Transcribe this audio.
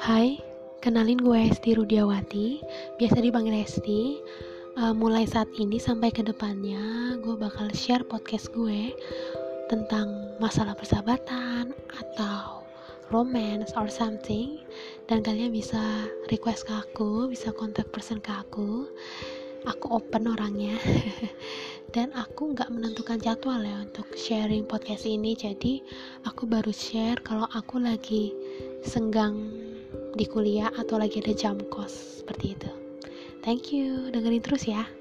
Hai, kenalin gue Esti Rudiawati, biasa dipanggil Esti. Uh, mulai saat ini sampai ke depannya, gue bakal share podcast gue tentang masalah persahabatan atau romance or something. Dan kalian bisa request ke aku, bisa kontak person ke aku. Aku open orangnya. dan aku nggak menentukan jadwal ya untuk sharing podcast ini jadi aku baru share kalau aku lagi senggang di kuliah atau lagi ada jam kos seperti itu. Thank you. Dengerin terus ya